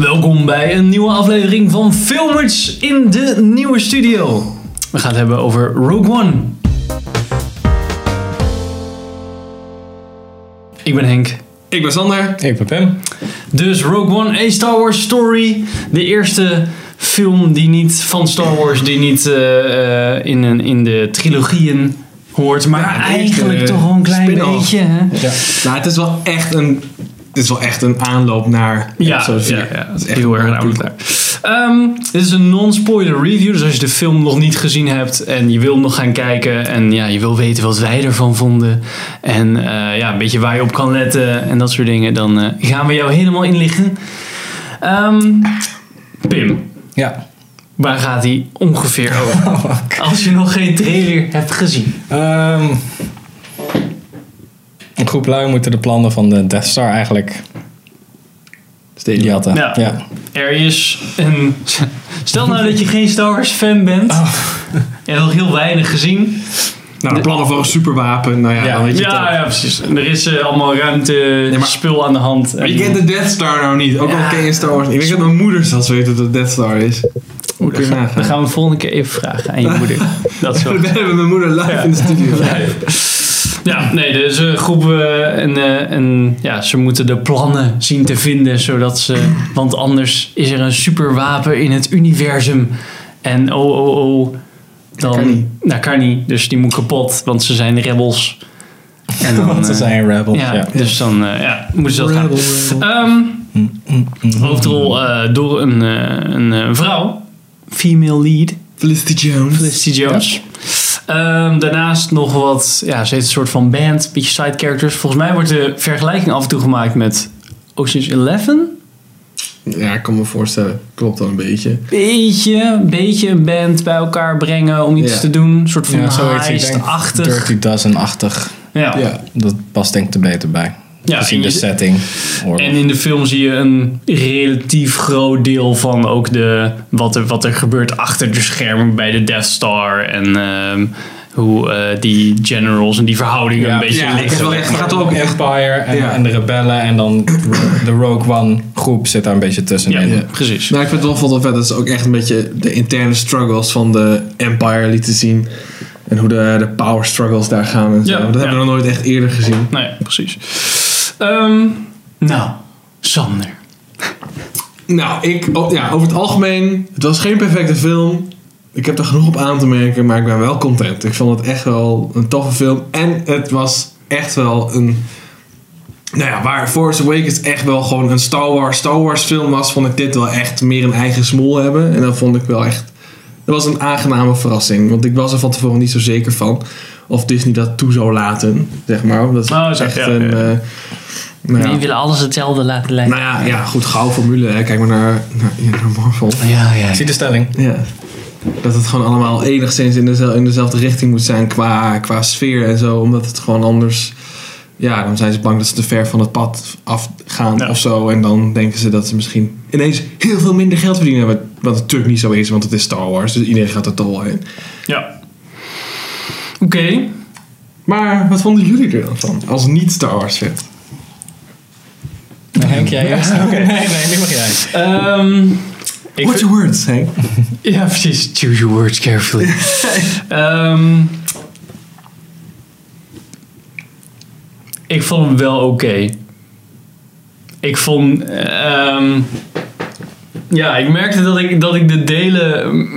Welkom bij een nieuwe aflevering van Filmers in de nieuwe studio. We gaan het hebben over Rogue One. Ik ben Henk. Ik ben Sander. Ik ben Pim. Dus Rogue One, a Star Wars story. De eerste film die niet van Star Wars, die niet eh, eh, in, een, in de trilogieën hoort, maar Ja, eigenlijk toch wel een klein beetje. Hè? Ja. Nou, het is wel echt een, het is wel echt een aanloop naar Ja, ja, ja, Het is echt heel erg prequel. daar. Ehm, dit is een non-spoiler review, dus als je de film nog niet gezien hebt en je wil nog gaan kijken en ja, je wil weten wat wij ervan vonden en eh, ja, een beetje waar je op kan letten en dat soort dingen, dan eh, gaan we jou helemaal inlichten. Ehm, Pim, Ja. waar gaat hij ongeveer over? Als je nog geen trailer hebt gezien. Ehm, een groep lui moeten de plannen van de Death Star eigenlijk jatten. Ja. Ja. Er is een. Stel nou dat je geen Star Wars fan bent. Je hebt nog heel weinig gezien. Nou, de plannen voor een superwapen. Nou ja, Ja. dan weet je het Ja, precies. En er is eh, allemaal ruimte, maar- spul aan de hand. Maar je kent de Death Star nou niet. Ook Ja. al ken je Star Wars niet. Ik denk dat mijn moeder zelfs weet dat het Death Star is. Je Dan nagaan? gaan we de volgende keer even vragen aan je moeder. Dat is wel. We hebben mijn moeder live Ja. in de studio. Ja, nee, dus een groep eh, en, eh, en ja, ze moeten de plannen zien te vinden, zodat ze, want anders is er een superwapen in het universum. En oh, oh, oh, dan, kan niet. Nou, kan niet, dus die moet kapot, want ze zijn rebels. En dan, Want ze eh, zijn rebels. ja, Ja. dus dan ja, moeten ze dat gaan. Rebel, rebel. Ehm, hoofdrol eh, door een, eh, een vrouw, female lead, Felicity Jones. Felicity Jones. Ehm, daarnaast nog wat, ja, ze heeft een soort van band, een beetje side characters. Volgens mij wordt de vergelijking af en toe gemaakt met Ocean's Eleven. Ja, ik kan me voorstellen. Klopt wel een beetje. Beetje, beetje een band bij elkaar brengen om iets Ja. te doen. Een soort van Ja, zoiets. Ik denk heist-achtig. Dirty Dozen-achtig. Ja. Ja. Dat past denk ik er beter bij. Ja, en de setting. Oorlog. En in de film zie je een relatief groot deel van ook de, wat, er, wat er gebeurt achter de schermen bij de Death Star. En ehm, hoe eh, die generals en die verhoudingen Ja, een beetje ja, liggen. wel echt- het gaat ook echt- Empire en, Ja. en de rebellen en dan de Rogue One groep zit daar een beetje tussenin. Ja, Ja. precies. Nou, ik vind het wel, wel vet dat ze ook echt een beetje de interne struggles van de Empire lieten zien. En hoe de, de power struggles daar gaan en zo. Ja, dat hebben we nog nooit echt eerder gezien. Nee, precies. Ehm, nou, Sander. Nou, ik, oh, ja, over het algemeen, het was geen perfecte film. Ik heb er genoeg op aan te merken, maar ik ben wel content. Ik vond het echt wel een toffe film. En het was echt wel een... Nou ja, waar Force Awakens echt wel gewoon een Star Wars, Star Wars film was, vond ik dit wel echt meer een eigen smoel hebben. En dat vond ik wel echt... Dat was een aangename verrassing. Want ik was er van tevoren niet zo zeker van of Disney dat toe zou laten, zeg maar. Dat is Oh, echt ja, een... ja. eh, nou ja. Die willen alles hetzelfde laten lijken. Nou ja, ja goed, gouden formule. Hè. Kijk maar naar, naar, ja, naar Marvel. ja, ja. Zie de stelling. Ja. Dat het gewoon allemaal enigszins in, dezelfde, in dezelfde richting moet zijn qua, qua sfeer en zo. Omdat het gewoon anders... Ja, dan zijn ze bang dat ze te ver van het pad afgaan Ja. of zo. En dan denken ze dat ze misschien ineens heel veel minder geld verdienen. Wat, wat natuurlijk niet zo is, want het is Star Wars. Dus iedereen gaat er toch wel heen. Ja. Oké. Maar wat vonden jullie er dan van? Als niet Star Wars fan. Nou, Henk, jij eerst? Oké, nee, nee, nu mag jij. Ehm, ik What's your words, Henk? Ja, precies. Choose your words carefully. Ehm, ik vond hem wel oké. Ik vond... ehm, ja, ik merkte dat ik, dat ik de delen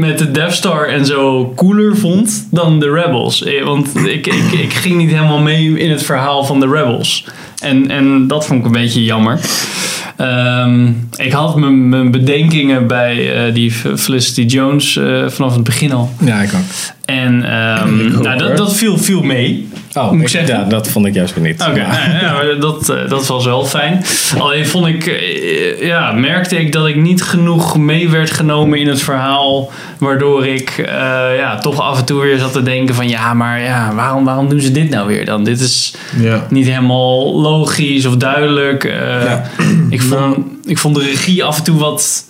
met de Death Star en zo cooler vond dan de Rebels. Eh, Want ik, ik, ik ging niet helemaal mee in het verhaal van de Rebels. En, en dat vond ik een beetje jammer. Ehm, ik had mijn, mijn bedenkingen bij eh, die Felicity Jones eh, vanaf het begin al. Ja, ik ook. En ehm, nou, dat, dat viel, viel mee. Oh, Moet ik ik- zeggen? ja, dat vond ik juist weer niet. Oké, Maar- nou ja, maar dat, eh, dat was wel fijn. Alleen vond ik, eh, ja, merkte ik dat ik niet genoeg mee werd genomen in het verhaal. Waardoor ik eh, ja, toch af en toe weer zat te denken van ja, maar ja, waarom, waarom doen ze dit nou weer dan? Dit is Ja. niet helemaal logisch of duidelijk. Eh, Ja. ik, vond, ik vond de regie af en toe wat.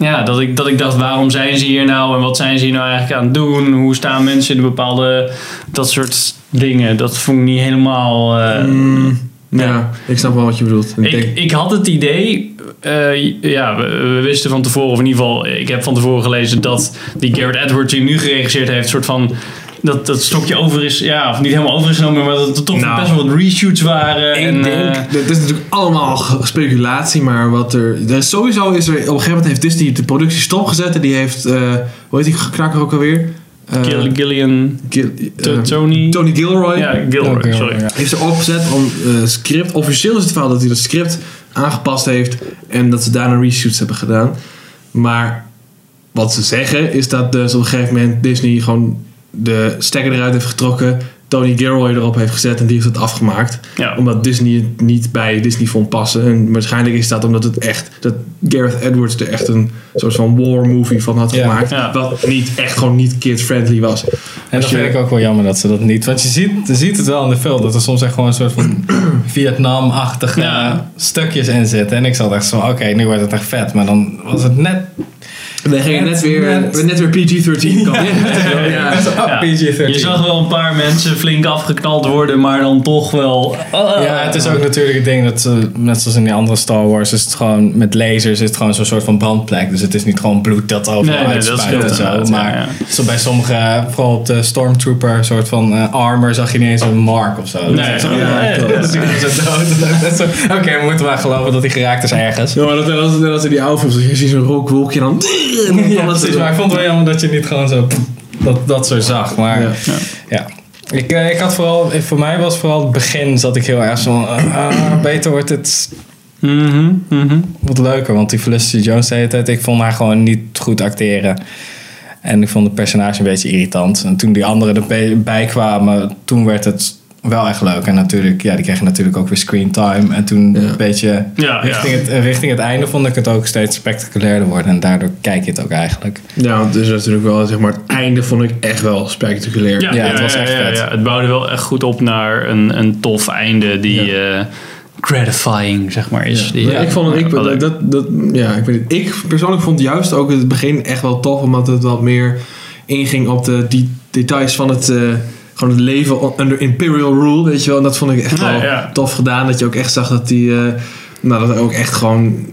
Ja, dat ik, dat ik dacht, waarom zijn ze hier nou en wat zijn ze hier nou eigenlijk aan het doen? Hoe staan mensen in een bepaalde. dat soort dingen. Dat vond ik niet helemaal. eh, Mm, Ja, ik snap wel wat je bedoelt. Ik Ik, had het idee, eh, ja, we, we wisten van tevoren, of in ieder geval, ik heb van tevoren gelezen dat die Garrett Edwards die nu geregisseerd heeft, soort van dat dat stokje over is, ja, of niet helemaal over is genomen, maar dat er toch Nou. best wel wat reshoots waren. ik en, denk, eh, dit is natuurlijk allemaal speculatie, maar wat er, er is sowieso is er, op een gegeven moment heeft Disney de productie stopgezet en die heeft, eh, hoe heet die knakker ook alweer? Eh, Gill- Gillian, Gil- Tony, Tony Gilroy. ja, Gilroy, Gilroy, sorry. ja. heeft er opgezet om eh, script. Officieel is het verhaal dat hij het script aangepast heeft en dat ze daarna reshoots hebben gedaan. Maar wat ze zeggen is dat dus op een gegeven moment Disney gewoon de stekker eruit heeft getrokken, Tony Gilroy erop heeft gezet en die heeft het afgemaakt. Ja. Omdat Disney het niet bij Disney vond passen. En waarschijnlijk is dat omdat het echt, dat Gareth Edwards er echt een soort van war movie van had Ja. gemaakt. Ja. Wat niet echt gewoon niet kid-friendly was. En Als dat je- vind ik ook wel jammer dat ze dat niet. Want je ziet, je ziet het wel in de film dat er soms echt gewoon een soort van Vietnam-achtige Ja. stukjes in zitten. En ik zat echt zo, oké, nu wordt het echt vet. Maar dan was het net. Dan ging je net Net- weer, net- net weer PG-13 komen. Ja. Ja. PG-13. Je zag wel een paar mensen flink afgeknald worden, maar dan toch wel. ah. Ja, het is ook natuurlijk het ding dat, ze, net zoals in die andere Star Wars, is het gewoon met lasers is het gewoon zo'n soort van brandplek. Dus het is niet gewoon bloed dat overal Nee, nee, dat uitspuit en zo. Maar ja, ja. zo bij sommige, vooral op de Stormtrooper soort van eh, armor, zag je niet eens een mark of zo. Nee, zo, ja, eh, dood. Oké, we moeten maar geloven dat hij geraakt is ergens. Ja, maar dat, dat, dat, dat in die oude films, je ziet zo'n rookwolkje dan... Ja, precies. Maar ik vond het wel jammer dat je niet gewoon zo dat, dat zo zag. Maar Ja. ja. Ik, eh, ik had vooral, voor mij was vooral het begin zat ik heel erg zo, ah, ah, beter wordt het Mhm, mhm. wat leuker. Want die Felicity Jones de hele tijd, ik vond haar gewoon niet goed acteren. En ik vond het personage een beetje irritant. En toen die anderen erbij kwamen, toen werd het wel echt leuk. En natuurlijk, ja, die kregen natuurlijk ook weer screen time. En toen Ja. een beetje Ja, richting, ja. Het, richting het einde vond ik het ook steeds spectaculairder worden. En daardoor kijk je het ook eigenlijk. Ja, want het is natuurlijk wel, zeg maar, het einde vond ik echt wel spectaculair. Ja, Ja, ja, het was ja, echt ja, vet. ja. Het bouwde wel echt goed op naar een, een tof einde die eh, gratifying, zeg maar, is. Die, Maar ik vond het, ik, wel leuk. dat, dat, ja, ik weet het. Ik persoonlijk vond juist ook het begin echt wel tof, omdat het wat meer inging op de die details van het, eh, gewoon het leven under Imperial Rule, weet je wel. En dat vond ik echt Ja, wel ja. tof gedaan, dat je ook echt zag dat die, eh, nou, dat ook echt gewoon,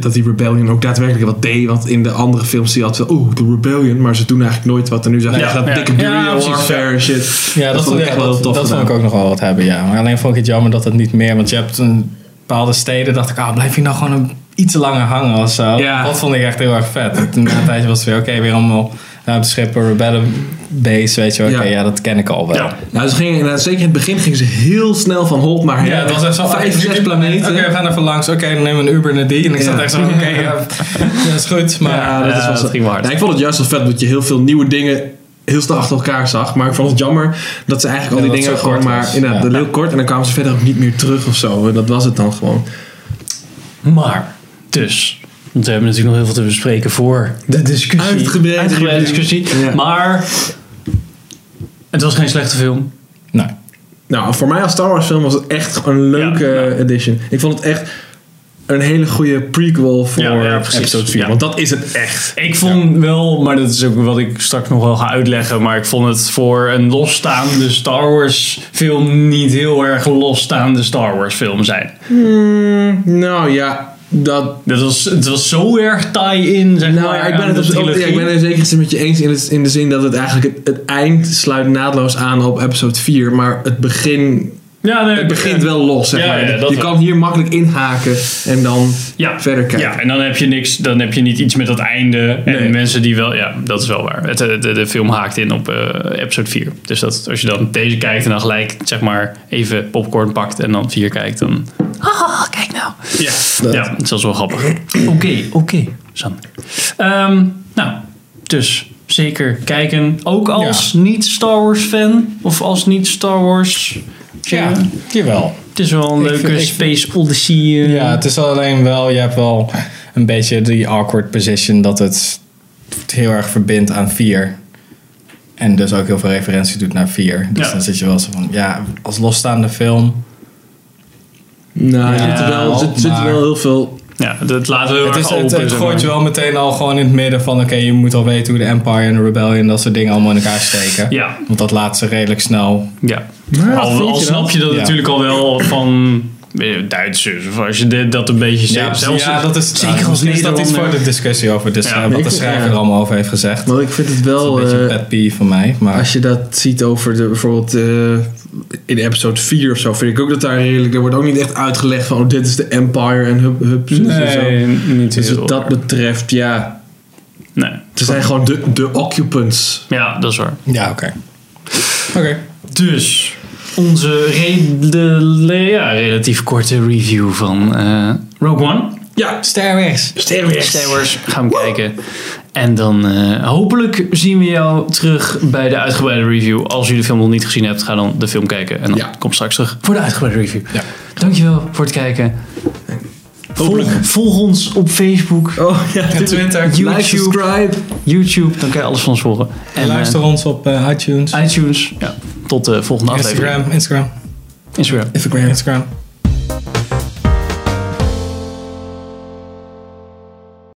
dat die rebellion ook daadwerkelijk wat deed. Want in de andere films zie je altijd wel, oeh, de rebellion, maar ze doen eigenlijk nooit wat. En nu zag je Ja, echt dat ja. dikke Ja, warfare en shit. Ja, dat, vond, ik echt wel tof dat vond ik ook nog wel wat hebben, ja. Maar alleen vond ik het jammer dat het niet meer... Want je hebt een bepaalde steden, dacht ik, ah, blijf je nou gewoon een, iets langer hangen of zo. Ja. Dat vond ik echt heel erg vet. En Toen na een tijdje was het weer, oké, weer allemaal ruimteschippen, rebellen base, weet je wel. Oké, Ja. ja. dat ken ik al wel. Ja. Nou, ze gingen, inderdaad, zeker in het begin gingen ze heel snel van Holt naar her. Ja, het was echt zo vijf, zes planeten. Oké, we gaan even langs. Oké, dan nemen we een Uber naar die. En ik Ja. zat echt zo, oké, ja, dat is goed. Maar Ja, dat, is wel dat ging hard. Ja, ik vond het juist wel vet dat je heel veel nieuwe dingen heel snel achter elkaar zag. Maar ik vond het jammer dat ze eigenlijk al die dingen gewoon maar inderdaad, Ja. heel kort. En dan kwamen ze verder ook niet meer terug of zo. En dat was het dan gewoon. Maar, dus, want we hebben natuurlijk nog heel veel te bespreken voor de discussie. Uitgebreide Uitgebreide discussie. Ja. Maar, het was geen slechte film. nee. Nou, voor mij als Star Wars film was het echt een leuke Ja, ja. edition. Ik vond het echt een hele goede prequel voor Ja, ja, precies. episode 4. Ja. Want dat is het echt. Ik vond wel, maar dat is ook wat ik straks nog wel ga uitleggen, maar ik vond het voor een losstaande Star Wars film niet heel erg losstaande Star Wars film zijn. Hmm, nou ja, dat... Dat was, het was zo erg tie-in, zeg Nou, maar, ik ben het op, ja, ik ben het zeker met je eens in, het, in de zin dat het eigenlijk het, het eind sluit naadloos aan op episode 4. Maar het begin ja, nee, Het begint wel los, zeg Ja, maar. ja, je wel. kan hier makkelijk inhaken en dan ja. verder kijken. Ja, en dan heb je niks, dan heb je niet iets met dat einde. En Nee. mensen die wel, ja, dat is wel waar. Het, de, de, de film haakt in op eh, episode 4. Dus dat, als je dan deze kijkt en dan gelijk, zeg maar, even popcorn pakt en dan 4 kijkt, dan. Ah, kijk nou. Ja, dat- Ja, dat is wel grappig. Oké, oké, Sander. Ehm, nou, dus zeker kijken. Ook als niet-Star Wars fan of als niet-Star Wars. Ja, jawel. Het is wel een Ik leuke vind- Space Odyssey. eh, Ja, het is alleen wel, je hebt wel een beetje die awkward position dat het heel erg verbindt aan 4. En dus ook heel veel referentie doet naar 4. Dus Ja. dan zit je wel zo van, ja, als losstaande film. Nou, er zitten wel, er zit- zitten maar- wel heel veel Ja, dat laten we heel Het, is, het, open. het zeg gooit maar. je wel meteen al gewoon in het midden van... oké, je moet al weten hoe de Empire en de Rebellion... en dat soort dingen allemaal in elkaar steken. Ja, Want dat laat ze redelijk snel... ja. Maar al je snap dat? je dat Ja. natuurlijk al wel van eh, Duitsers. Of als je dit, dat een beetje Ja, zegt. Zelfs, ja, dat is, zeker als is dat iets voor de discussie over dus, Ja. eh, wat de schrijver ja. er allemaal over heeft gezegd. Want ik vind het Dat is wel... een beetje een eh, pet peeve van mij. Maar Als je dat ziet over de, bijvoorbeeld eh, in episode 4 of zo, vind ik ook dat daar redelijk. Er wordt ook niet echt uitgelegd van oh, dit is de Empire en en zo. Nee, niet Dus wat dat betreft, ja. Nee. Ze zijn gewoon de, de occupants. Ja, dat is waar. ja, oké. Oké. Dus onze redele, ja, relatief korte review van eh, Rogue One. Ja, Star Wars. Star Wars. Star Wars gaan we kijken. En dan eh, hopelijk zien we jou terug bij de uitgebreide review. Als je de film nog niet gezien hebt, ga dan de film kijken. En dan Ja. kom straks terug voor de uitgebreide review. Ja. Dankjewol voor het kijken. Volg, Hopelijk. volg ons op Facebook, Oh ja, Twitter. Like, YouTube. subscribe. YouTube. Dan kan je alles van ons volgen. En En luister ons op eh, iTunes, eh, iTunes. Ja, tot de volgende aflevering. Instagram, Instagram, Instagram. Instagram. Instagram.